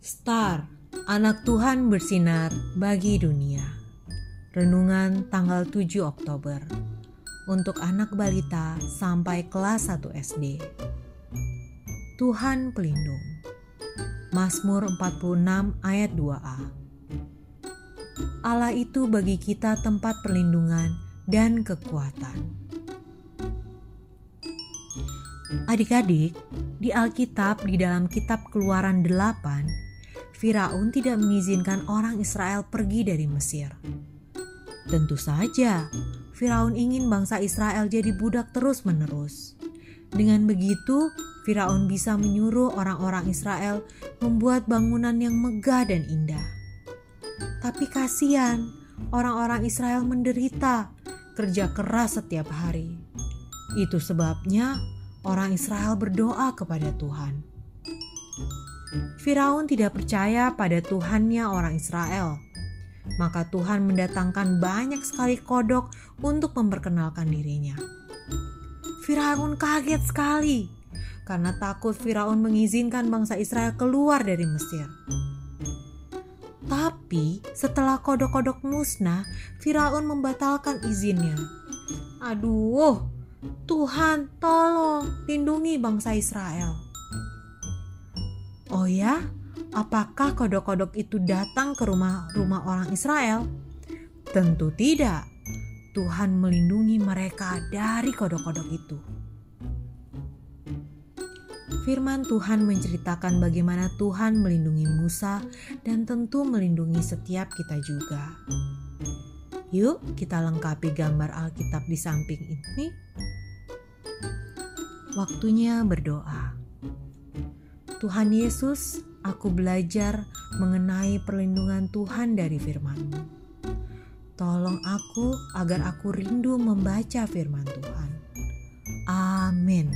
Star, anak Tuhan bersinar bagi dunia. Renungan tanggal 7 Oktober. Untuk anak balita sampai kelas 1 SD. Tuhan pelindung. Mazmur 46 ayat 2a. Allah itu bagi kita tempat perlindungan dan kekuatan. Adik-adik, di Alkitab di dalam kitab Keluaran 8, Firaun tidak mengizinkan orang Israel pergi dari Mesir. Tentu saja, Firaun ingin bangsa Israel jadi budak terus-menerus. Dengan begitu, Firaun bisa menyuruh orang-orang Israel membuat bangunan yang megah dan indah. Tapi kasihan, orang-orang Israel menderita kerja keras setiap hari. Itu sebabnya orang Israel berdoa kepada Tuhan. Firaun tidak percaya pada Tuhannya orang Israel. Maka Tuhan mendatangkan banyak sekali kodok untuk memperkenalkan dirinya. Firaun kaget sekali karena takut Firaun mengizinkan bangsa Israel keluar dari Mesir. Tapi setelah kodok-kodok musnah, Firaun membatalkan izinnya. Aduh, Tuhan, tolong lindungi bangsa Israel. Oh ya, apakah kodok-kodok itu datang ke rumah-rumah orang Israel? Tentu tidak. Tuhan melindungi mereka dari kodok-kodok itu. Firman Tuhan menceritakan bagaimana Tuhan melindungi Musa dan tentu melindungi setiap kita juga. Yuk, kita lengkapi gambar Alkitab di samping ini. Waktunya berdoa. Tuhan Yesus, aku belajar mengenai perlindungan Tuhan dari firman-Mu. Tolong aku agar aku rindu membaca firman Tuhan. Amin.